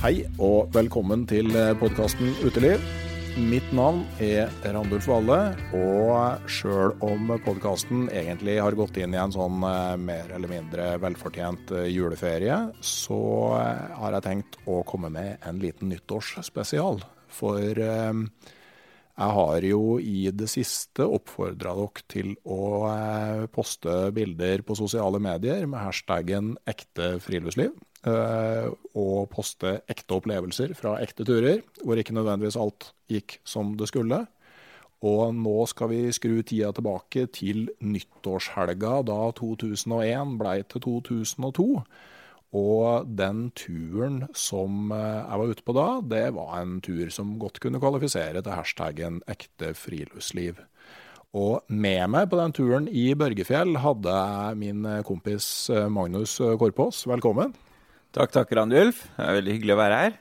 Hei og velkommen til podkasten Uteliv. Mitt navn er Randulf Valle, og sjøl om podkasten egentlig har gått inn i en sånn eh, mer eller mindre velfortjent eh, juleferie, så eh, har jeg tenkt å komme med en liten nyttårsspesial. For eh, jeg har jo i det siste oppfordra dere til å eh, poste bilder på sosiale medier med hashtaggen ekte friluftsliv. Eh, Og poste ekte opplevelser fra ekte turer, hvor ikke nødvendigvis alt gikk som det skulle. Og nå skal vi skru tida tilbake til nyttårshelga da 2001 blei til 2002. Og den turen som eh, jeg var ute på da, det var en tur som godt kunne kvalifisere til hashtaggen ekte friluftsliv. Og med meg på den turen i Børgefjell hadde jeg min kompis eh, Magnus Korpås. Velkommen. Takk, takk, Randulf. Det er veldig hyggelig å være her.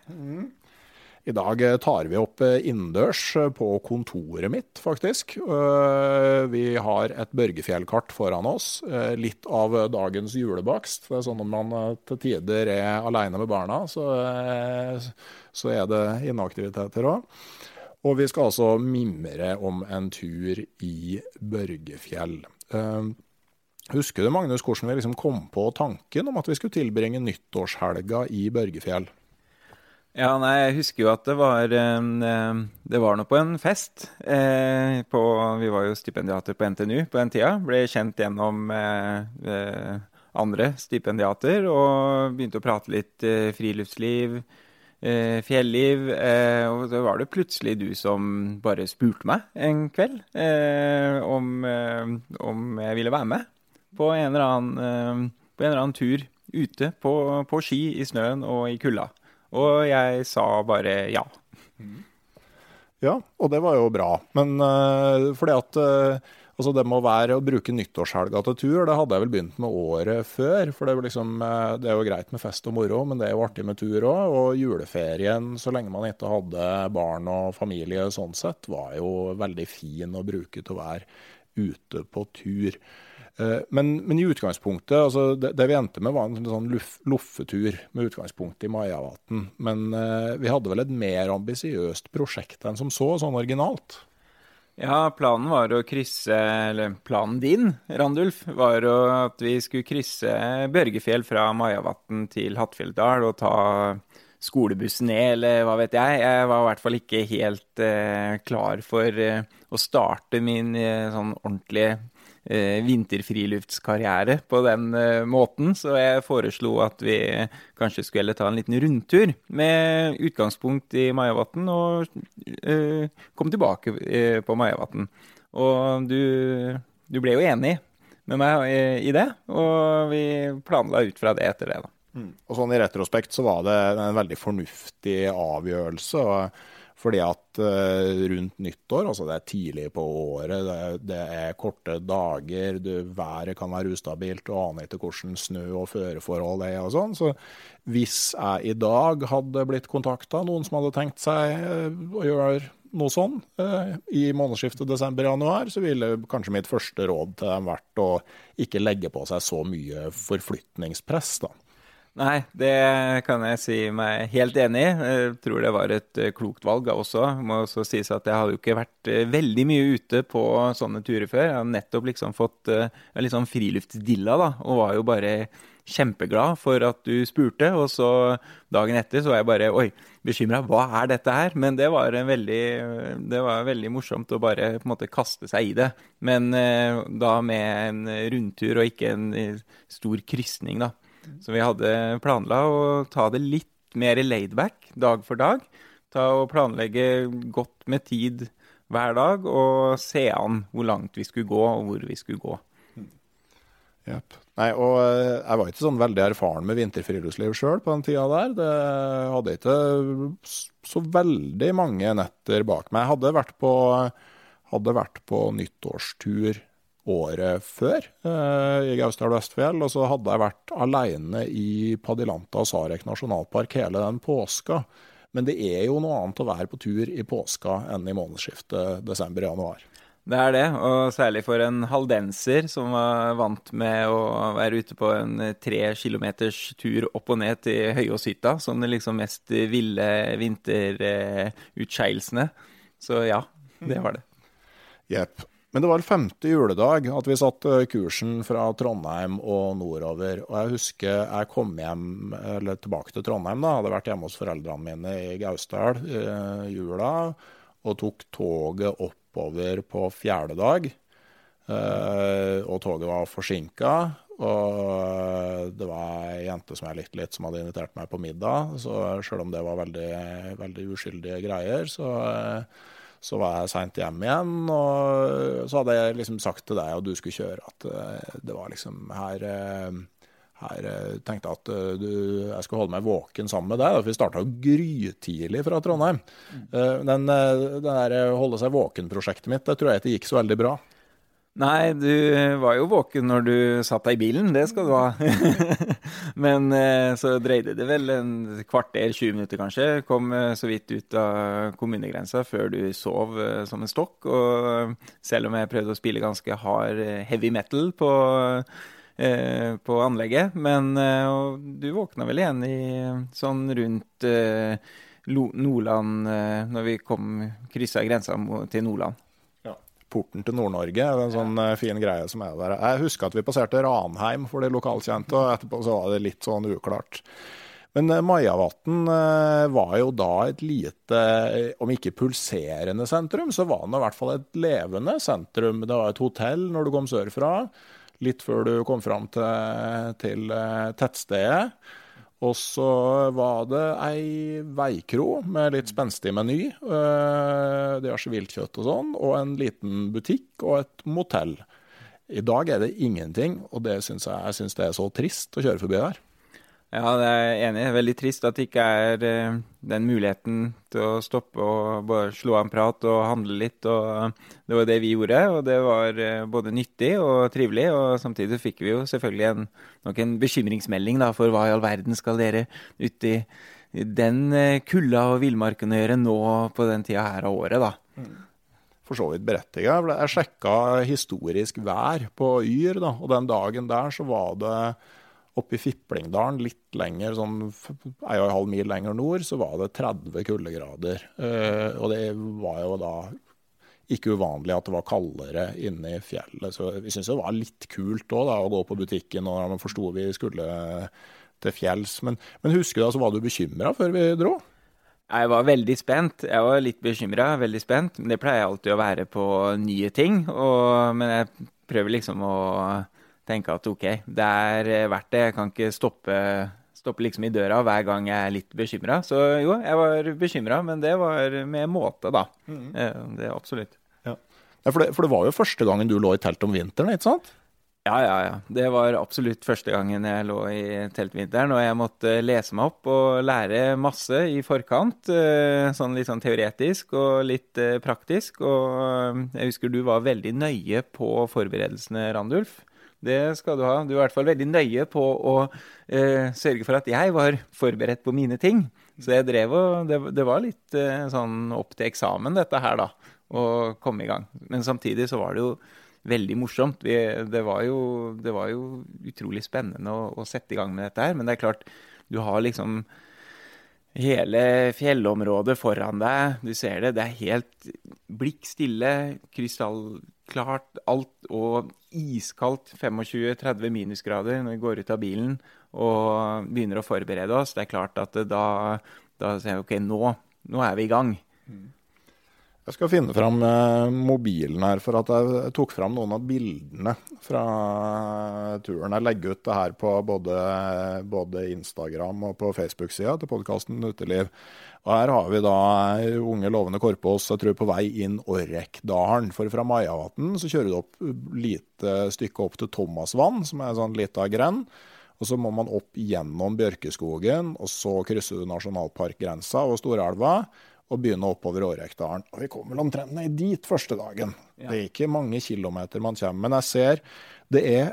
I dag eh, tar vi opp eh, innendørs eh, på kontoret mitt, faktisk. Vi har et Børgefjell-kart foran oss. Litt av dagens julebakst. Det er sånn når man til tider er aleine med barna, så, så er det inneaktiviteter òg. Og vi skal altså mimre om en tur i Børgefjell. Husker du, Magnus, hvordan vi liksom kom på tanken om at vi skulle tilbringe nyttårshelga i Børgefjell? Ja, nei, jeg husker jo at det var Det var nå på en fest. Eh, på, vi var jo stipendiater på NTNU på den tida. Ble kjent gjennom eh, eh, andre stipendiater og begynte å prate litt eh, friluftsliv, fjelliv. Og så var det plutselig du som bare spurte meg en kveld om, om jeg ville være med på en eller annen, eh, en eller annen tur ute på, på ski i snøen og i kulda. Og jeg sa bare ja. Ja, og det var jo bra. Men uh, fordi at uh, altså det må være å bruke nyttårshelga til tur, det hadde jeg vel begynt med året før. For det liksom, det er jo greit med fest og moro, men det er jo artig med tur òg. Og juleferien, så lenge man ikke hadde barn og familie sånn sett, var jo veldig fin å bruke til å være ute på tur. Eh, Men, men i utgangspunktet, altså det, det vi endte med var en sånn luff, loffetur med utgangspunkt i Majavatn. Men eh, vi hadde vel et mer ambisiøst prosjekt enn som så, sånn originalt. Ja, planen var å krysse Eller planen din, Randulf, var at vi skulle krysse Børgefjell fra Majavatn til Hattfjelldal og ta skolebussen ned, eller hva vet jeg. Jeg var i hvert fall ikke helt eh, klar for eh, å starte min eh, sånn ordentlige eh, vinterfriluftskarriere på den eh, måten, så jeg foreslo at vi kanskje skulle ta en liten rundtur med utgangspunkt i Majavatn og eh, komme tilbake eh, på Majavatn. Og du, du, ble jo enig med meg i, i det, og vi planla ut fra det etter det, da. Mm. Og sånn I retrospekt så var det en veldig fornuftig avgjørelse. Fordi at uh, rundt nyttår, altså det er tidlig på året, det, det er korte dager, du, været kan være ustabilt, du aner ikke hvordan snø og føreforhold er og sånn. Så hvis jeg i dag hadde blitt kontakta, noen som hadde tenkt seg uh, å gjøre noe sånn uh, i månedsskiftet desember-januar, så ville kanskje mitt første råd til dem vært å ikke legge på seg så mye forflytningspress. da. Nei, det kan jeg si meg helt enig i. Jeg tror det var et eh, klokt valg også. Det må også sies at jeg hadde jo ikke vært eh, veldig mye ute på sånne turer før. Jeg har nettopp liksom fått uh, litt sånn friluftsdilla, da, og var jo bare kjempeglad for at du spurte. Og så dagen etter så var jeg bare oi, bekymra. Hva er dette her? Men det var, veldig, det var veldig morsomt å bare på en måte kaste seg i det. Men da med en rundtur og ikke en stor krysning, da. Så vi hadde planla å ta det litt mer laidback dag for dag. Ta og planlegge godt med tid hver dag og se an hvor langt vi skulle gå, og hvor vi skulle gå. Yep. Nei, og eh, jeg var ikke sånn veldig erfaren med vinterfriluftsliv sjøl på den tida der. Det hadde ikke så veldig mange netter bak meg. Jeg hadde vært på, hadde vært på nyttårstur året før eh, i Gausdal Vestfjell. Og så hadde jeg vært alene i Padilanta og Sarek nasjonalpark hele den påska. Men det er jo noe annet å være på tur i påska enn i månedsskiftet desember-januar. Det er det, og særlig for en haldenser som var vant med å være ute på en tre kilometers tur opp og ned til Høyåshytta, som det liksom mest ville vinterutskeielsene. Så ja, det var det. Jepp. Men det var femte juledag at vi satte kursen fra Trondheim og nordover. Og jeg husker jeg kom hjem, eller tilbake til Trondheim, da, hadde vært hjemme hos foreldrene mine i Gausdal eh, jula, og tok toget oppover på fjerde dag. Eh, og toget var forsinka. Og det var ei jente som jeg likte litt, som hadde invitert meg på middag. Så sjøl om det var veldig, veldig uskyldige greier, så eh, så var jeg seint hjem igjen, og så hadde jeg liksom sagt til deg, og du skulle kjøre, at eh, det var liksom her eh, her eh, tenkte jeg at du, jeg skulle holde meg våken sammen med deg. For vi starta grytidlig fra Trondheim. Mm. Den, den der holde seg våken-prosjektet mitt det tror jeg ikke gikk så veldig bra. Nei, du var jo våken når du satt deg i bilen, det skal du ha. Men eh, så dreide det vel en kvarter, 20 minutter kanskje. Kom eh, så vidt ut av kommunegrensa før du sov eh, som en stokk. Og selv om jeg prøvde å spille ganske hard heavy metal på, på anlegget. Men du våkna vel igjen i sånn rundt Nordland, når vi kom kryssa grensa til Nordland porten til Nord-Norge. En sånn. Eh, fin greie som er der. Jeg husker at vi passerte Ranheim for de lokalkjente, og etterpå så var det litt sånn uklart. Men uh, Majavatn uh, var jo da et lite, om ikke pulserende sentrum, så var det i hvert fall et levende sentrum. Det var et hotell når du kom sørfra, litt før du kom fram til, til tettstedet. Og så var det ei veikro med litt spenstig meny. Eh, de har viltkjøtt og sånn. Og en liten butikk og et motell. I dag er det ingenting, og det synes jeg, jeg synes det er så trist å kjøre forbi der. Ja, det er jeg enig. Veldig trist at det ikke er eh, den muligheten til å stoppe og bare slå av en prat og handle litt. og Det var det vi gjorde, og det var eh, både nyttig og trivelig. Og samtidig fikk vi jo selvfølgelig en, nok en bekymringsmelding da, for hva i all verden skal dere ut i den eh, kulda og villmarken gjøre nå på den tida her av året, da. Mm. For så vidt berettiga. Jeg sjekka historisk vær på Yr, da, og den dagen der så var det Oppe i Fiplingdalen, litt lenger, sånn ei og en halv mil lenger nord, så var det 30 kuldegrader. Uh, og det var jo da ikke uvanlig at det var kaldere inne i fjellet. Så vi syntes det var litt kult òg, å gå på butikken og man forsto vi skulle til fjells. Men, men husker du, da, så var du bekymra før vi dro? Jeg var veldig spent. Jeg var litt bekymra, veldig spent. Men det pleier jeg alltid å være på nye ting. Og, men jeg prøver liksom å tenke at OK, det er verdt det. Jeg kan ikke stoppe, stoppe liksom i døra hver gang jeg er litt bekymra. Så jo, jeg var bekymra, men det var med måte, da. Mm. Det er absolutt. Ja. Ja, for, det, for, det, var jo første gangen du lå i telt om vinteren, ikke sant? Ja, ja, ja. Det var absolutt første gangen jeg lå i teltvinteren. Og jeg måtte lese meg opp og lære masse i forkant. Eh, sånn litt sånn teoretisk og litt eh, praktisk. Og eh, jeg husker du var veldig nøye på forberedelsene, Randulf. Det skal du ha. Du er i hvert fall veldig nøye på å eh, sørge for at jeg var forberedt på mine ting. Så jeg drev og Det, det var litt eh, sånn opp til eksamen, dette her, da. Å komme i gang. Men samtidig så var det jo veldig morsomt. Vi, det, var jo, det, var jo, utrolig spennende å, å, sette i gang med dette her. Men det er klart, du har liksom hele fjellområdet foran deg. Du ser det. Det er helt blikk stille, krystallklart alt. Og iskaldt 25-30 minusgrader når vi går ut av bilen og begynner å forberede oss. Det er klart at da, da sier vi OK, nå, nå er vi i gang. Mm. Jeg skal finne fram eh, mobilen her, for at jeg tok fram noen av bildene fra turen. Jeg legger ut det her på både, både Instagram og på Facebook-sida til podkasten Uteliv. Og Her har vi da unge, lovende Korpås jeg tror på vei inn Orrekdalen. For fra Majavatn så kjører du opp lite stykke opp til Thomasvann, som er en sånn lita grend. Og Så må man opp gjennom Bjørkeskogen, og så krysser du nasjonalparkgrensa og Storelva og begynne oppover Årekdalen. Og vi kom vel omtrent ned dit første dagen. Ja. Det er ikke mange kilometer man kommer. Men jeg ser det er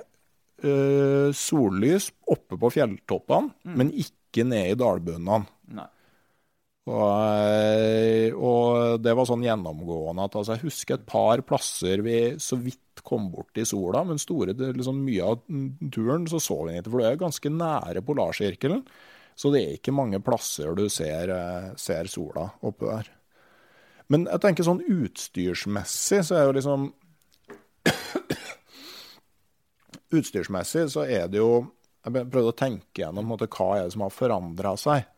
øh, sollys oppe på fjelltoppene, mm. men ikke ned i dalbunnene. Og, øh, og, det var sånn gjennomgående at altså, jeg husker et par plasser vi så vidt kom bort i sola, men store, liksom, mye av turen så så vi ikke, for det er ganske nære polarsirkelen. Så det er ikke mange plasser du ser, eh, ser sola oppe der. Men jeg tenker sånn utstyrsmessig så er jo liksom Utstyrsmessig så er det jo Jeg prøvde å tenke gjennom måte, hva er det som har forandra seg.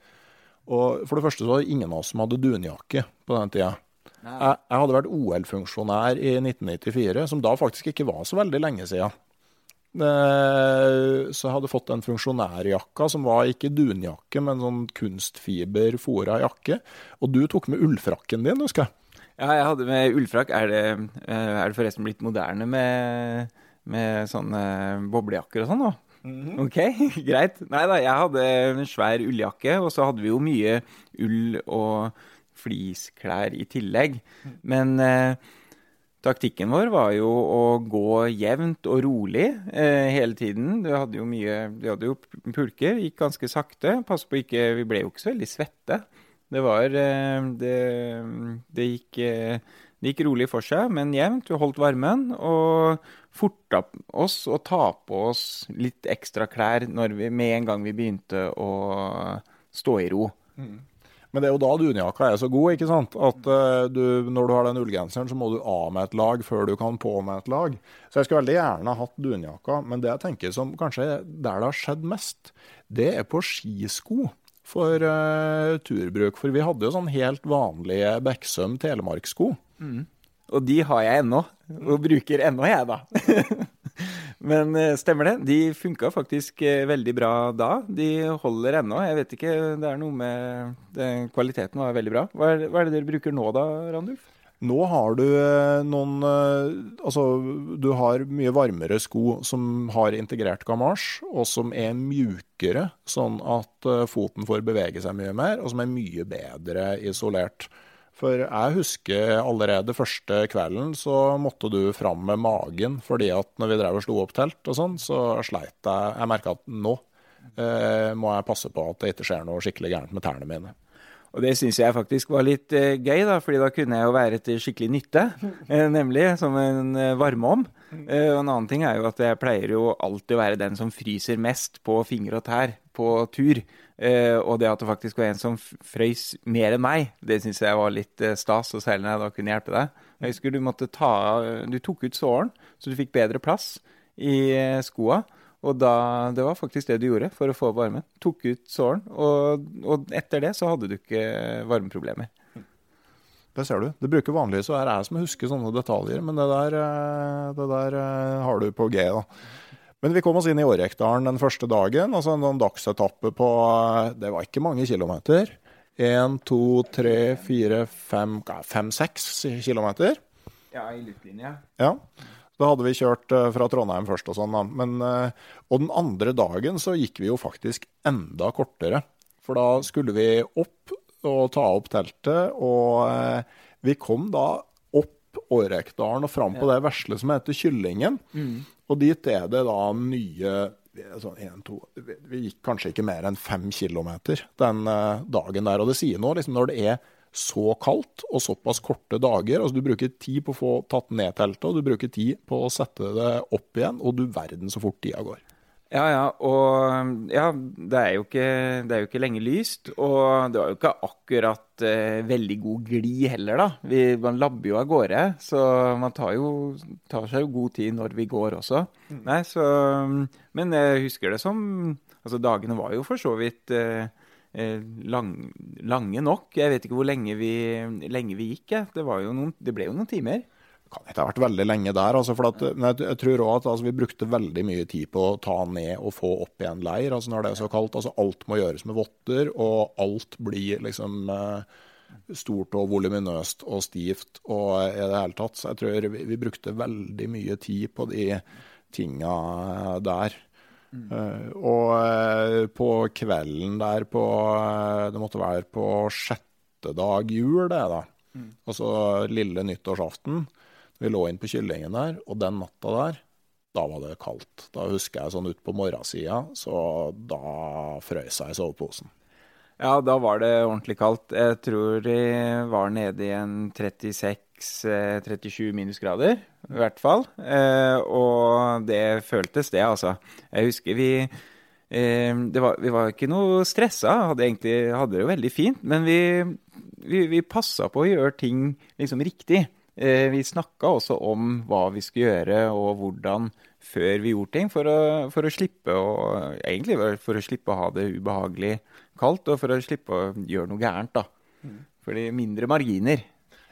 Og For det første så var det ingen av oss som hadde dunjakke på den tida. Jeg, jeg, hadde vært OL-funksjonær i 1994, som da faktisk ikke var så veldig lenge siden. Eh, så jeg hadde fått en funksjonærjakka som var ikke dunjakke, men sånn kunstfiberfora jakke. Og du tok med ullfrakken din, husker jeg. Ja, jeg hadde med ullfrakk. Er det, eh, er det forresten blitt moderne med, med sånne boblejakker og sånn nå? Mm -hmm. Ok, greit. Nei da, jeg hadde en svær ulljakke, og så hadde vi jo mye ull og fleeceklær i tillegg. Mm. Men eh, Taktikken vår var jo å gå jevnt og rolig eh, hele tiden. Du hadde jo mye Du hadde jo pulker, gikk ganske sakte. Pass på ikke Vi ble jo ikke så veldig svette. Det var eh, det, det, gikk, eh, det, gikk, rolig for seg, men jevnt. Vi holdt varmen og forta oss å ta på oss litt ekstra klær vi, med en gang vi begynte å stå i ro. Mm. Men det er jo da dunjakka er så god, ikke sant? at uh, du, når du har den ullgenseren, så må du av med et lag før du kan på med et lag. Så jeg skulle veldig gjerne hatt dunjakka, men det jeg tenker som kanskje der det har skjedd mest, det er på skisko for uh, turbruk. For vi hadde jo sånn helt vanlige Beksøm telemarkssko. Mm. Og de har jeg ennå, og bruker ennå jeg, da. Men eh, stemmer det. De funka faktisk eh, veldig bra da. De holder ennå. Jeg vet ikke, det er noe med det, Kvaliteten var veldig bra. Hva er, hva er, det dere bruker nå da, Randulf? Nå har du eh, noen Altså, du har mye varmere sko som har integrert gamasj, og som er mjukere, sånn at foten får bevege seg mye mer, og som er mye bedre isolert. For jeg husker allerede første kvelden så måtte du fram med magen, fordi at når vi drev og slo opp telt og sånn, så sleit jeg. Jeg merka at nå eh, må jeg passe på at det ikke skjer noe skikkelig gærent med tærne mine. Og det syns jeg faktisk var litt eh, gøy, da, fordi da kunne jeg jo være til skikkelig nytte. Eh, nemlig som en eh, varmeom. Eh, og en annen ting er jo at jeg pleier jo alltid å være den som fryser mest på fingre og tær på tur. Uh, og det at det faktisk var en som frøys mer enn meg, det syns jeg var litt uh, stas. Og særlig når jeg da kunne hjelpe deg. Jeg husker du måtte ta Du tok ut såren, så du fikk bedre plass i skoa. Og da, det var faktisk det du gjorde for å få varmen. Tok ut såren, og, og etter det så hadde du ikke varmeproblemer. Det ser du. Det bruker vanligvis å være jeg som husker sånne detaljer, men det der, eh, det der eh, har du på G. da. Men vi kom oss inn i Årrekdalen den første dagen. altså En dagsetappe på eh, Det var ikke mange kilometer. Én, to, tre, fire, fem, fem-seks kilometer. Ja, i luftlinje. Ja. Da hadde vi kjørt fra Trondheim først og sånn, da. Men, og den andre dagen så gikk vi jo faktisk enda kortere. For da skulle vi opp og ta opp teltet. Og eh, vi kom da opp Årrekdalen og fram på det vesle som heter Kyllingen. Mm. Og dit er det da nye sånn en, to, Vi gikk kanskje ikke mer enn fem kilometer den eh, dagen der. Og det sier noe liksom, når det er så kaldt og såpass korte dager. altså Du bruker tid på å få tatt ned teltet, og du bruker tid på å sette det opp igjen. Og du verden så fort tida går. Ja, ja. Og ja, det er, jo ikke, det er jo ikke lenge lyst. Og det var jo ikke akkurat eh, veldig god glid heller, da. Vi, man labber jo av gårde. Så man tar, jo, tar seg jo god tid når vi går også. Mm. Nei, så Men jeg husker det som Altså, dagene var jo for så vidt eh, eh lang, lange nok. Jeg vet ikke hvor lenge vi, lenge vi gikk. Ja. Det, noen, det ble jo noen timer kan ikke ha vært veldig lenge der. Altså, for at, men jeg, jeg tror også at altså, Vi brukte veldig mye tid på å ta ned og få opp igjen leir altså, når det er så kaldt. Altså, alt må gjøres med votter, og alt blir liksom eh, stort og voluminøst og stivt og i det hele tatt. Så jeg tror vi, vi brukte veldig mye tid på de tinga der. Mm. Uh, og uh, på kvelden der på uh, Det måtte være på sjette dag jul, det, da. Mm. Altså lille nyttårsaften. Vi lå inn på kyllingen der, og den natta der, da var det kaldt. Da husker jeg sånn utpå morgensida, så da frøs jeg i soveposen. Ja, da var det ordentlig kaldt. Jeg tror de var nede i en 36-37 eh, minusgrader, i hvert fall. Eh, og det føltes, det, altså. Jeg husker vi eh, var, Vi var ikke noe stressa, hadde egentlig hadde det jo veldig fint. Men vi, vi, vi passa på å gjøre ting liksom riktig. Eh, vi snakka også om hva vi skulle gjøre og hvordan før vi gjorde ting, for å, for å slippe å Egentlig for å slippe å ha det ubehagelig kaldt, og for å slippe å gjøre noe gærent, da. Mm. Fordi mindre marginer.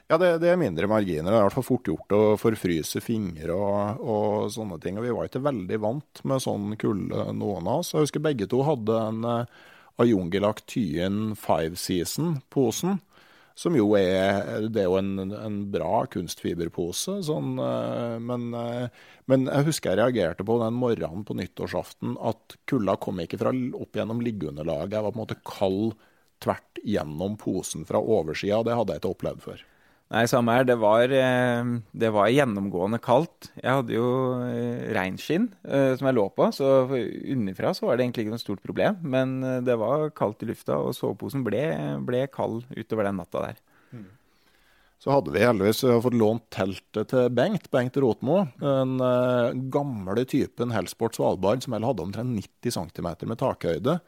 Ja, det, det, er mindre marginer. Det er i hvert fall fort gjort å forfryse fingre og, og, sånne ting. Og vi var ikke veldig vant med sånn kulde, noen av oss. Jeg husker begge to hadde en uh, Ayungelak Tyen Five Season-posen. Som jo er Det er jo en, en bra kunstfiberpose. Sånn, eh, men, eh, men, jeg husker jeg reagerte på den morgenen på nyttårsaften at kulda kom ikke fra opp gjennom liggeunderlaget. Jeg var på en måte kald tvert gjennom posen fra oversida. Det hadde jeg ikke opplevd før. Nei, samme her. Det var, eh, det var, gjennomgående kaldt. Jeg hadde jo eh, reinskinn eh, som jeg lå på, så underfra så var det egentlig ikke noe stort problem. Men det var kaldt i lufta, og soveposen ble, ble kald utover den natta der. Mm. Så hadde vi heldigvis fått lånt teltet til Bengt, Bengt Rotmo. Den gamle typen Helsport Svalbard som hadde omtrent 90 cm med takhøyde.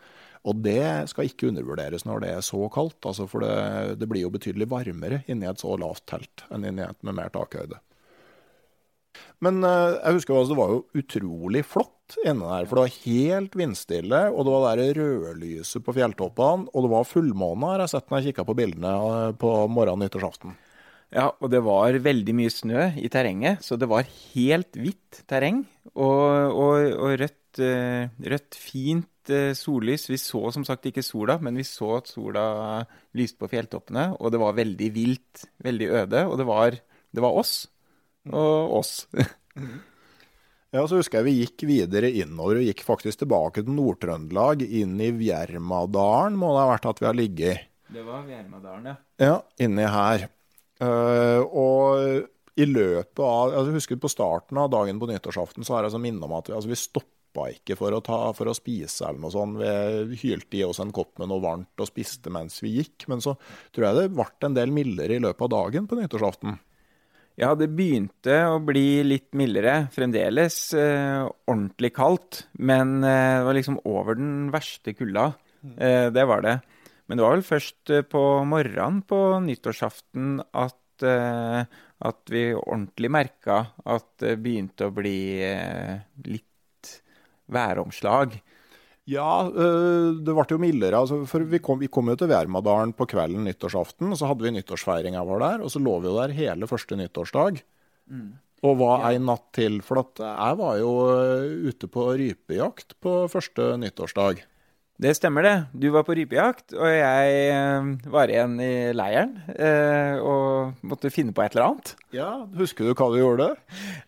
Og det skal ikke undervurderes når det er så kaldt, altså for det, det, blir jo betydelig varmere inni et så lavt telt enn inni et med mer takhøyde. Men eh, jeg husker altså, det var jo utrolig flott inne der. For det var helt vindstille, og det var det rødlyset på fjelltoppene. Og det var fullmåne, har jeg sett når jeg kikka på bildene eh, på morgenen nyttårsaften. Ja, og det var veldig mye snø i terrenget, så det var helt hvitt terreng. Og, og, og rødt, eh, rødt, fint Eh, sollys. Vi så som sagt ikke sola, men vi så at sola lyste på fjelltoppene. Og det var veldig vilt, veldig øde. Og det var, det var oss og oss. ja, så husker jeg vi gikk videre innover og gikk faktisk tilbake til Nord-Trøndelag, inn i Vjermadalen, må det ha vært at vi har ligget. Det var Vjermadalen, ja. Ja, inni her. Uh, og i løpet av altså Husker på starten av dagen på nyttårsaften så er jeg så minne om at vi, altså vi stoppa stoppa ikke for å, ta, for å spise eller noe sånt. Vi hylte i oss en kopp med noe varmt og spiste mens vi gikk. Men så tror jeg det ble en del mildere i løpet av dagen på nyttårsaften. Ja, det begynte å bli litt mildere. Fremdeles eh, ordentlig kaldt. Men eh, det var liksom over den verste kulda. Eh, det var det. Men det var vel først eh, på morgenen på nyttårsaften at, eh, at vi ordentlig merka at det begynte å bli eh, litt væromslag. Ja, øh, det ble jo mildere. Altså, for vi kom, vi kom jo til Værmadalen på kvelden nyttårsaften, og så hadde vi nyttårsfeiringa vår der. Og så lå vi jo der hele første nyttårsdag. Og var ei natt til. For jeg var jo øh, ute på rypejakt på første nyttårsdag. Det stemmer det. Du var på rypejakt, og jeg eh, var igjen i leiren eh, og måtte finne på et eller annet. Ja, Husker du hva du gjorde?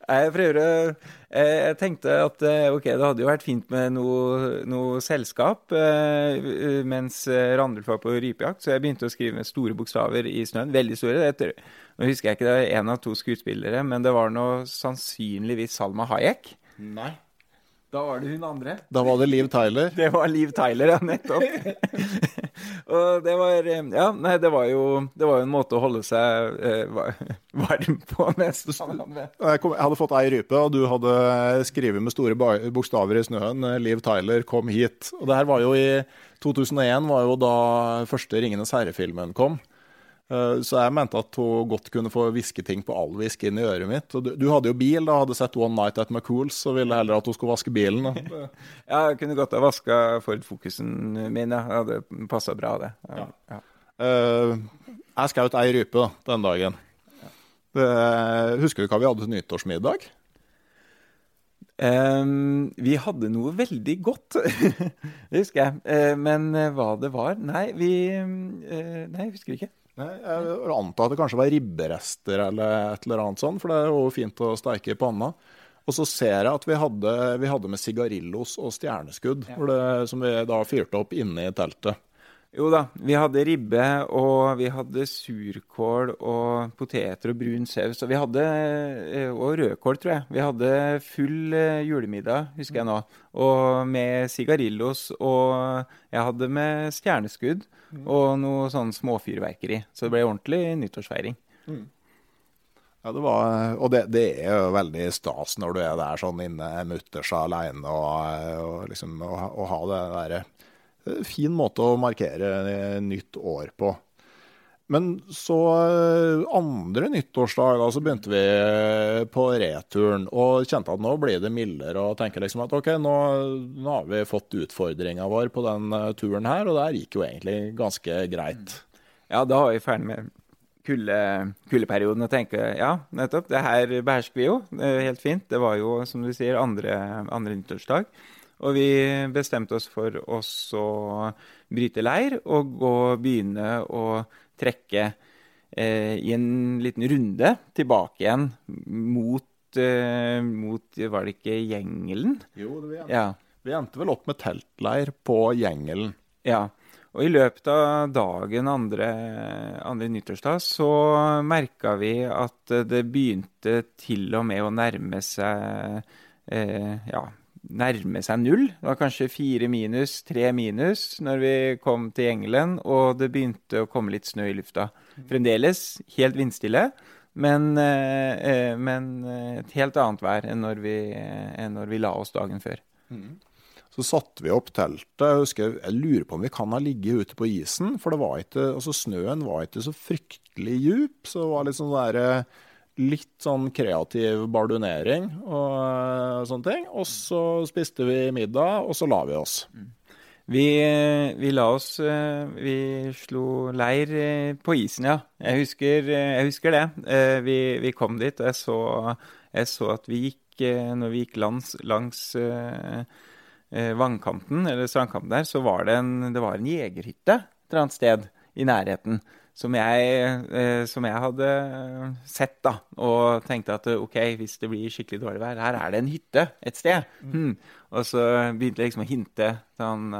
Jeg prøver å eh, Jeg tenkte at ok, det hadde jo vært fint med noe, noe selskap eh, mens Randulf var på rypejakt, så jeg begynte å skrive med store bokstaver i snøen. Veldig store. Det nå husker jeg ikke det var én av to skuespillere, men det var nå sannsynligvis Salma Hayek. Nei. Da var det hun andre. Da var det Liv Tyler. Det var Liv Tyler, ja, nettopp. og det var Ja, nei, det var jo Det var jo en måte å holde seg eh, varm på, nesten. Jeg, kom, jeg hadde fått ei rype, og du hadde skrevet med store bokstaver i snøen. Liv Tyler, kom hit. Og det her var jo i 2001, var jo da første Ringenes herre-filmen kom. Eh, så jeg mente at hun godt kunne få hviske ting på alvisk inn i øret mitt. Du, du, hadde jo bil, da hadde sett One Night at McCools, så ville heller at hun skulle vaske bilen. ja, jeg kunne godt ha vaska Ford Focusen min, ja. Det passa bra, det. Ja. Ja. Uh, jeg skjøt ei rype da, den dagen. Uh, husker du hva vi hadde til nyttårsmiddag? Um, vi hadde noe veldig godt, det husker jeg. Uh, men hva det var Nei, vi Nei, jeg husker ikke. Nei, jeg antar at det kanskje var ribberester eller et eller annet sånt, for det er jo fint å steike i panna. Og så ser jeg at vi hadde, vi hadde med sigarillos og stjerneskudd, ja. det, som vi da fyrte opp inne i teltet. Jo da, vi hadde ribbe, og vi hadde surkål og poteter og brun saus. Og vi hadde eh, Og rødkål, tror jeg. Vi hadde full eh, julemiddag, husker jeg nå. Og med sigarillos, og jeg hadde med stjerneskudd og noe sånn småfyrverkeri. Så det ble ordentlig nyttårsfeiring. Mm. Ja, det var, og det, det, er jo veldig stas når du er der sånn inne mutters alene og, og liksom å ha det derre fin måte å markere nytt år på. Men så eh, andre nyttårsdag da, så begynte vi eh, på returen og kjente at nå blir det mildere. Og tenker liksom at OK, nå, nå har vi fått utfordringa vår på den eh, turen her, og det gikk jo egentlig ganske greit. Ja, da var vi ferdig med kulde, kuldeperioden og tenker ja, nettopp, det her behersker vi jo. Det er helt fint. Det var jo, som du sier, andre, andre nyttårsdag. Og vi bestemte oss for å bryte leir og gå, begynne å trekke eh, i en liten runde tilbake igjen mot, eh, mot Var det ikke Gjengelen? Jo, det vi endte, ja. vi endte vel opp med teltleir på Gjengelen. Ja. Og i løpet av dagen andre, andre nyttårsdag så merka vi at det begynte til og med å nærme seg eh, ja, nærme seg null. Det var kanskje fire minus, tre minus når vi kom til Engelen, og det begynte å komme litt snø i lufta. Fremdeles helt vindstille, men, eh, eh men eh, et helt annet vær enn når vi, enn når vi la oss dagen før. Mm. Så satte vi opp teltet. Jeg, husker, jeg lurer på om vi kan ha ligget ute på isen, for var ikke, altså snøen var ikke så fryktelig djup. Så det var litt sånn derre litt sånn kreativ bardunering og uh, sånne ting. Og så spiste vi middag, og så la vi oss. Vi, vi la oss uh, Vi slo leir uh, på isen, ja. Jeg husker, jeg husker det. Vi, vi, kom dit, og jeg så, jeg så at vi gikk Når vi gikk langs, langs vannkanten, eller strandkanten der, så var det en, det var en jegerhytte et eller annet sted i nærheten som jeg, eh, som jeg, hadde sett, da. Og tenkte at ok, hvis det blir skikkelig dårlig vær, her er det en hytte et sted. Mm. Hmm. Og så begynte jeg liksom å hinte til han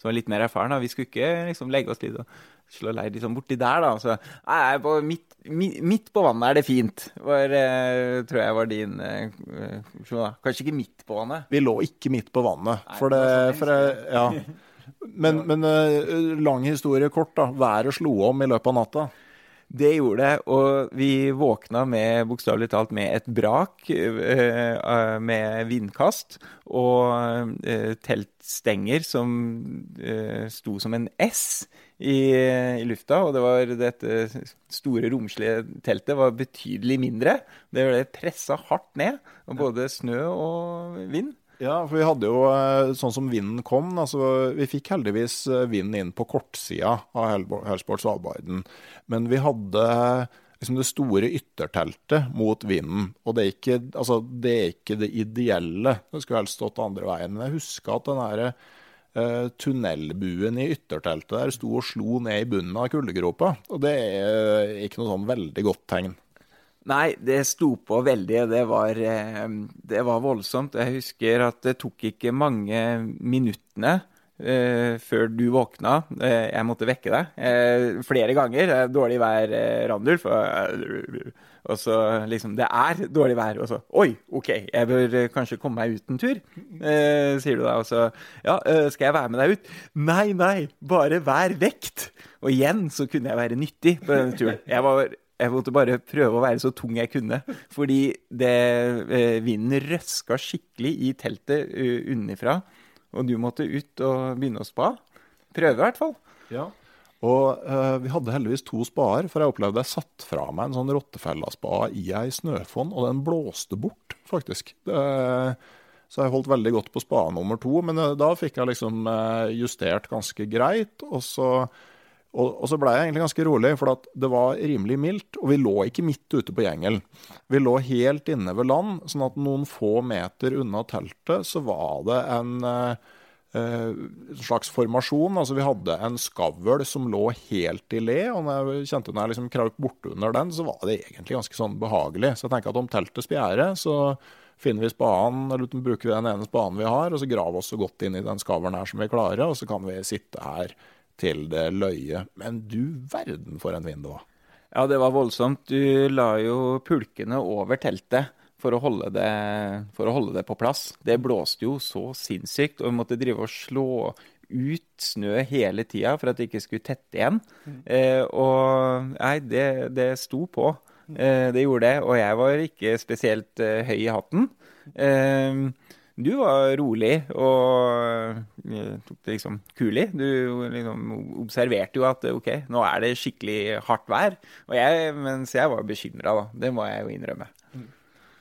som var litt mer erfaren. da, Vi skulle ikke liksom legge oss litt og slå leir liksom borti der, da. Så nei, på midt, midt, på vannet er det fint, var, tror jeg var din Kanskje ikke midt på vannet? Vi lå ikke midt på vannet. Nei, for det, for det ja. Men, men uh, lang historie kort, da. Været slo om i løpet av natta. Det gjorde det, og vi våkna med bokstavelig talt med et brak, uh, med vindkast og teltstenger som sto som en S i, i, lufta. Og det var dette store, romslige teltet var betydelig mindre. Det ble pressa hardt ned av både snø og vind. Ja, for vi hadde jo eh, sånn som vinden kom. altså Vi fikk heldigvis eh, vinden inn på kortsida av Helsport Svalbarden. Men vi hadde liksom det store ytterteltet mot vinden. Og det er ikke, altså, det, er ikke det ideelle. Det skulle helst stått andre veien. Men jeg husker at den derre uh, tunnelbuen i ytterteltet der sto og slo ned i bunnen av kuldegropa. Og det er ikke noe sånn veldig godt tegn. Nei, det sto på veldig. Det var, eh, det var voldsomt. Jeg husker at det tok ikke mange minuttene uh, før du våkna. Uh, jeg måtte vekke deg uh, flere ganger. Dårlig vær, Randulf. Og så liksom Det er dårlig vær. Og så Oi, OK, jeg bør kanskje komme meg ut en tur, sier du da. Og så Ja, skal jeg være med deg ut? Nei, nei, bare vær vekt. Og igjen så kunne jeg være nyttig på denne turen. Jeg var jeg måtte bare prøve å være så tung jeg kunne. Fordi det, eh, vinden røska skikkelig i teltet uh, unnifra. Og du måtte ut og begynne å spa. Prøve, i hvert fall. Ja. Og uh, vi hadde heldigvis to spaer, for jeg opplevde jeg satt fra meg en sånn rottefellespa i ei snøfonn, og den blåste bort, faktisk. Det, så jeg holdt veldig godt på spa nummer to, men da fikk jeg liksom justert ganske greit. Og så og, og, så ble jeg egentlig ganske rolig, for det var rimelig mildt. Og vi lå ikke midt ute på gjengel. Vi lå helt inne ved land, sånn at noen få meter unna teltet så var det en eh, slags formasjon. Altså vi hadde en skavl som lå helt i le, og når jeg kjente når jeg liksom kraup bortunder den, så var det egentlig ganske sånn behagelig. Så jeg tenker at om teltet spjærer, så finner vi spaden, eller bruker vi den ene spaden vi har, og så graver oss så godt inn i den skavlen her som vi klarer, og så kan vi sitte her til det løye. Men du verden for en vind det var. Ja, det var voldsomt. Du la jo pulkene over teltet for å holde det, å holde det på plass. Det blåste jo så sinnssykt, og vi måtte drive og slå ut snø hele tida for at det ikke skulle tette igjen. Mm. Eh, og nei, det, det sto på. Eh, det gjorde det. Og jeg var ikke spesielt eh, høy i hatten. Eh, du var rolig og tok det liksom kulig. Du liksom observerte jo at OK, nå er det skikkelig hardt vær. Og jeg, mens jeg var bekymra, da. Det må jeg jo innrømme.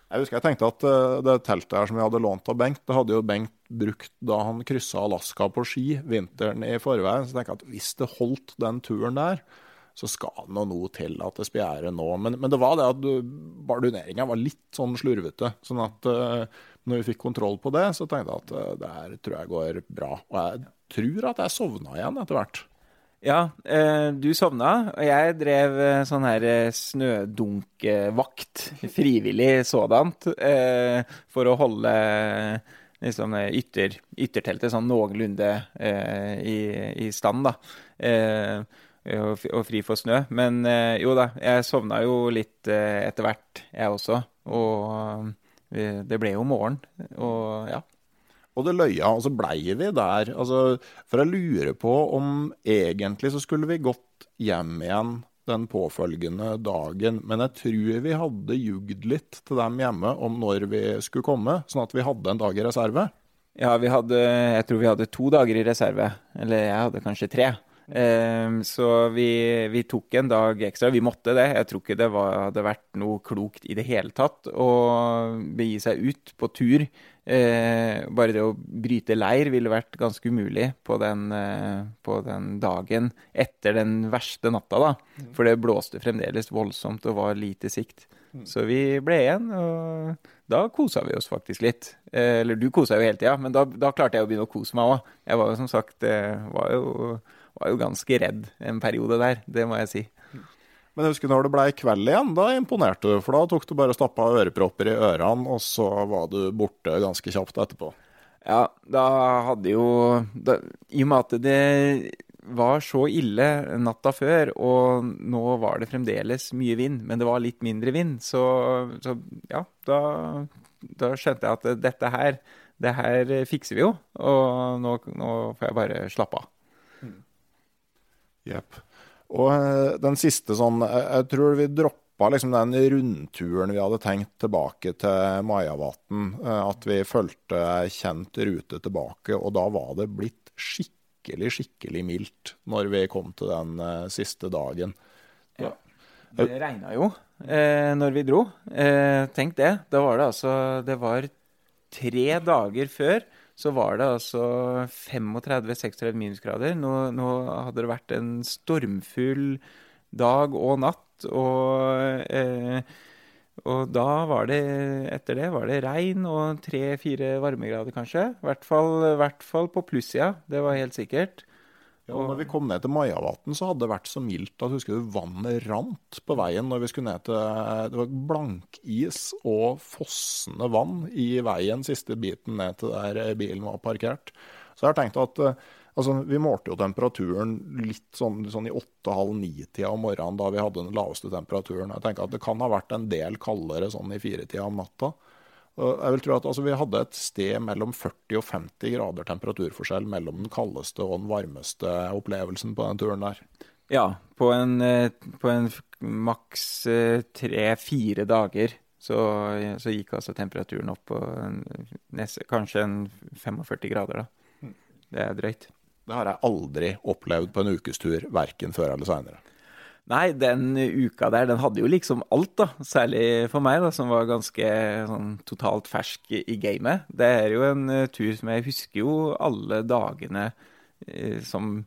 Jeg husker jeg tenkte at uh, det teltet her som vi hadde lånt av Bengt, det hadde jo Bengt brukt da han kryssa Alaska på ski vinteren i forveien. Så jeg at hvis det holdt den turen der, så skal det noe til at det spjærer nå. Men, men, det var det at barduneringa var litt sånn slurvete. Sånn at uh, når vi fikk kontroll på det, så tenkte jeg at uh, det her tror jeg går bra. Og jeg tror at jeg sovna igjen etter hvert. Ja, eh, du sovna, og jeg drev eh, sånn her eh, snødunkvakt, frivillig sådant, eh, for å holde liksom, ytter, ytterteltet sånn noenlunde eh, i, i, stand, da. Eh, og, fri for snø. Men jo da, jeg sovna jo litt etter hvert, jeg også. Og det ble jo morgen, og ja. Og det løya, og så blei vi der. Altså, for jeg lurer på om egentlig så skulle vi gått hjem igjen den påfølgende dagen. Men jeg tror vi hadde jugd litt til dem hjemme om når vi skulle komme, sånn at vi hadde en dag i reserve. Ja, vi hadde, jeg tror vi hadde to dager i reserve. Eller jeg hadde kanskje tre. Um, så vi, vi, tok en dag ekstra. Vi måtte det. Jeg tror ikke det var, hadde vært noe klokt i det hele tatt å begi seg ut på tur. Uh, bare det å bryte leir ville vært ganske umulig på den, uh, på den dagen etter den verste natta, da. Mm. For det blåste fremdeles voldsomt og var lite sikt. Mm. Så vi ble igjen, og da kosa vi oss faktisk litt. Uh, eller du kosa jo hele tida, men da, da, klarte jeg å begynne å kose meg òg. Jeg var jo som sagt var jo var jo ganske redd en periode der, det må jeg si. Men jeg husker når det ble kveld igjen, da imponerte du. For da tok du bare stappa ørepropper i ørene, og så var du borte ganske kjapt etterpå. Ja, da hadde jo da, I og med at det var så ille natta før, og nå var det fremdeles mye vind, men det var litt mindre vind, så, så ja, da, da, skjønte jeg at dette her, det her fikser vi jo. Og nå, nå får jeg bare slappe av. Jepp. Og eh, den siste sånn Jeg tror vi droppa liksom den rundturen vi hadde tenkt tilbake til Majavatn. Eh, at vi fulgte kjent rute tilbake, og da var det blitt skikkelig, skikkelig mildt når vi kom til den uh, siste dagen. Ja. Det regna jo eh, når vi dro. Eh, tenk det. Da var det altså Det var tre dager før så var det altså 35-36 minusgrader. Nå, nå, hadde det vært en stormfull dag og natt, og, eh, og da var det Etter det var det regn og tre-fire varmegrader, kanskje. I hvert hvert fall på plussida, det var helt sikkert. Og når vi kom ned til Majavatn, så hadde det vært så mildt at husker du, vannet rant på veien når vi skulle ned til Det var blankis og fossende vann i veien siste biten ned til der bilen var parkert. Så jeg har tenkt at altså, Vi målte jo temperaturen litt sånn, sånn i åtte-halv ni-tida om morgenen da vi hadde den laveste temperaturen. Jeg tenker at Det kan ha vært en del kaldere sånn i firetida om natta. Jeg vil tro at altså, Vi hadde et sted mellom 40 og 50 grader temperaturforskjell mellom den kaldeste og den varmeste opplevelsen på den turen der. Ja, på en, eh, på en maks eh, tre-fire dager så, så, gikk altså temperaturen opp på en, kanskje en 45 grader. da. Mm. Det er drøyt. Det har jeg aldri opplevd på en ukestur, verken før eller seinere. Nei, den uka der, den hadde jo liksom alt, da. Særlig for meg, da, som var ganske sånn totalt fersk i gamet. Det er jo en uh, tur som jeg husker jo alle dagene uh, som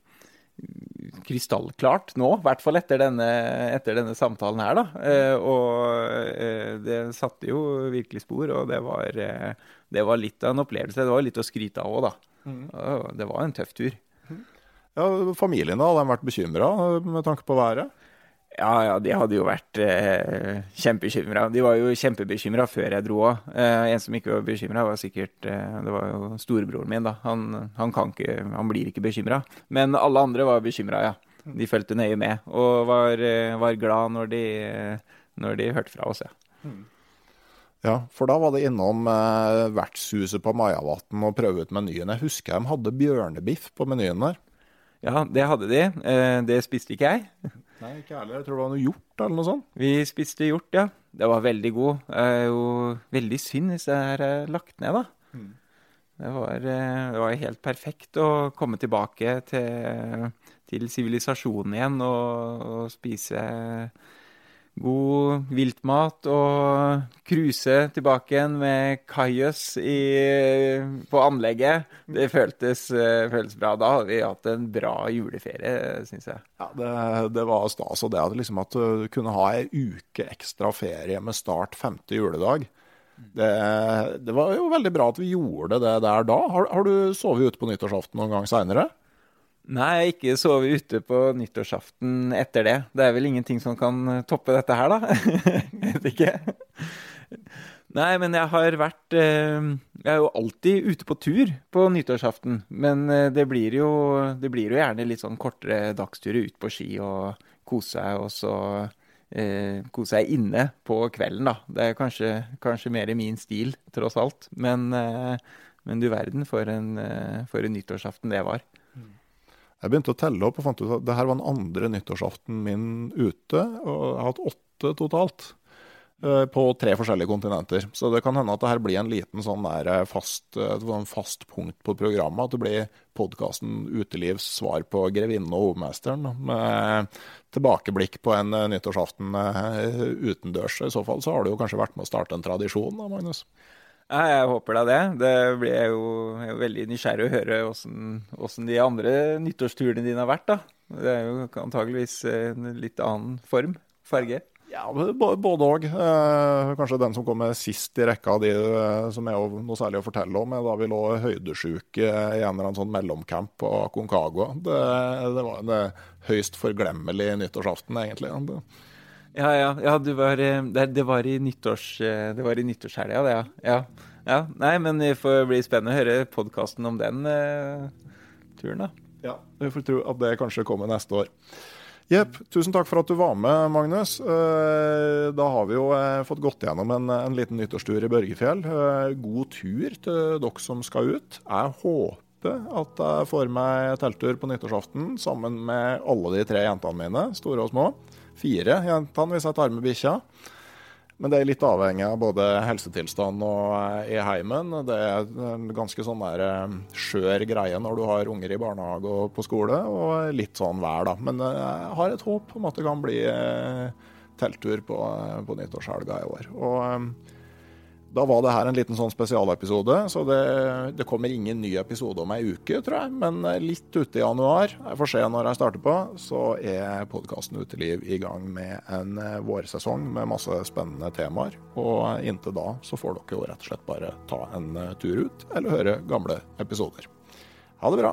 krystallklart nå. I hvert fall etter denne, etter denne samtalen her, da. Uh, og det satte jo virkelig spor, og det var, det var, litt av en opplevelse. Det var litt å skryte av òg, da. Mm. Det var en tøff tur. Ja, Familien da, hadde de vært bekymra med tanke på været? Ja, ja, de hadde jo vært eh, kjempebekymra. De var jo kjempebekymra før jeg dro òg. Eh, en som ikke var bekymra, var sikkert eh, Det var jo storebroren min, da. Han, han, kan ikke, han blir ikke bekymra. Men alle andre var bekymra, ja. De fulgte nøye med, og var, eh, var glad når de, når de, hørte fra oss, ja. Ja, for da var det innom eh, vertshuset på Majavatn og prøve ut menyen. Jeg husker de hadde bjørnebiff på menyen der. Ja, det hadde de. Eh, det spiste ikke jeg. Nei, ikke heller. Jeg tror det var noe hjort eller noe sånt. Vi spiste hjort, ja. Det var veldig god. Det er jo veldig synd hvis det er lagt ned, da. Mm. Det, var, eh, det var, helt perfekt å komme tilbake til sivilisasjonen igjen og, og spise god viltmat og cruise tilbake igjen med kajøs på anlegget. Det føltes, eh, føltes, bra. Da hadde vi hatt en bra juleferie, syns jeg. Ja, det, det, var stas. Og det at, liksom, at du kunne ha ei uke ekstra ferie med start femte juledag. Det, det, var jo veldig bra at vi gjorde det der da. Har, har du sovet ute på nyttårsaften noen gang seinere? Nei, ikke sove ute på nyttårsaften etter det. Det er vel ingenting som kan eh, toppe dette her, da. jeg vet ikke. Nei, men jeg har vært eh, Jeg er jo alltid ute på tur på nyttårsaften. Men eh, det blir jo, det blir jo gjerne litt sånn kortere dagsturer ut på ski og kose seg, og så eh, kose seg inne på kvelden, da. Det er kanskje, kanskje mer i min stil, tross alt. Men, eh, men du verden for en, for en nyttårsaften det var. Jeg begynte å telle opp og fant ut at det her var den andre nyttårsaften min ute. Og jeg har hatt åtte totalt. Eh, på tre forskjellige kontinenter. Så det kan hende at det her blir en liten sånn der eh, fast, eh, sånn fast punkt på programmet. At det blir podkasten Utelivs svar på 'Grevinnen og hovmesteren'. Med tilbakeblikk på en nyttårsaften utendørs. I så fall så har du jo kanskje vært med å starte en tradisjon da, Magnus? Ja, jeg håper da det. Det blir jeg jo, veldig nysgjerrig å høre åssen de andre nyttårsturene dine har vært. da. Det er jo antageligvis en litt annen form, farge. Ja, både òg. Eh, kanskje den som kommer sist i rekka av de eh, som er noe særlig å fortelle om, er da vi lå høydesjuke i en eller annen sånn mellomcamp på Aconcagua. Det, det var en eh, høyst forglemmelig nyttårsaften, egentlig. Ja, ja. ja var, eh, det, det, var i nyttårs, eh, i nyttårshelga, det, ja. ja. ja. Nei, men det får bli spennende å høre podkasten om den eh, turen, da. Ja, vi får tro at det kanskje kommer neste år. Jepp. Tusen takk for at du var med, Magnus. Da har vi jo fått gått gjennom en, en liten nyttårstur i Børgefjell. God tur til dere som skal ut. Jeg håper at jeg får meg telttur på nyttårsaften sammen med alle de tre jentene mine, store og små fire jentene hvis jeg tar med bikkja. Men det er litt avhengig av både helsetilstand og eh, i heimen. Det er en ganske sånn der eh, skjør greie når du har unger i barnehage og på skole, og litt sånn vær, da. Men eh, jeg har et håp om at det kan bli telttur på, på nyttårshelga i år. Og Da var det her en liten sånn spesialepisode, så det, det, kommer ingen ny episode om ei uke, tror jeg. Men eh, litt ute i januar, jeg får se når jeg starter på, så er podkasten Uteliv i gang med en eh, vårsesong med masse spennende temaer. Og inntil da så får dere jo rett og slett bare ta en eh, tur ut, eller høre gamle episoder. Ha det bra.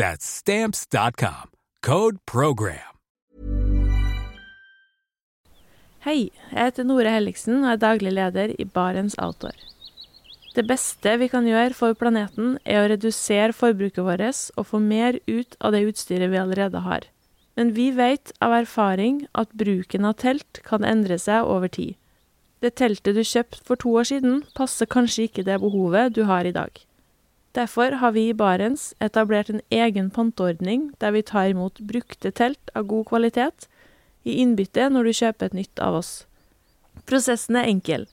That's stamps.com. Code program. Hei, jeg heter Nore Helligsen og er daglig leder i Barents Outdoor. Det beste vi kan gjøre for planeten, er å redusere forbruket vårt og få mer ut av det utstyret vi allerede har. Men vi vet av erfaring at bruken av telt kan endre seg over tid. Det teltet du kjøpte for to år siden, passer kanskje ikke det behovet du har i dag. Derfor har vi i Barents etablert en egen panteordning der vi tar imot brukte telt av god kvalitet i innbytte når du kjøper et nytt av oss. Prosessen er enkel.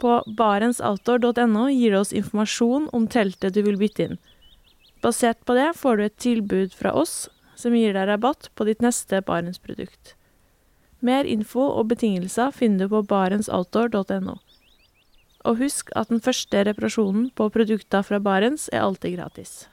På barentsoutdoor.no gir du oss informasjon om teltet du vil bytte inn. Basert på det får du et tilbud fra oss som gir deg rabatt på ditt neste Barentsprodukt. Mer info og betingelser finner du på barentsoutdoor.no. Og husk at den første reparasjonen på produkter fra Barents er alltid gratis.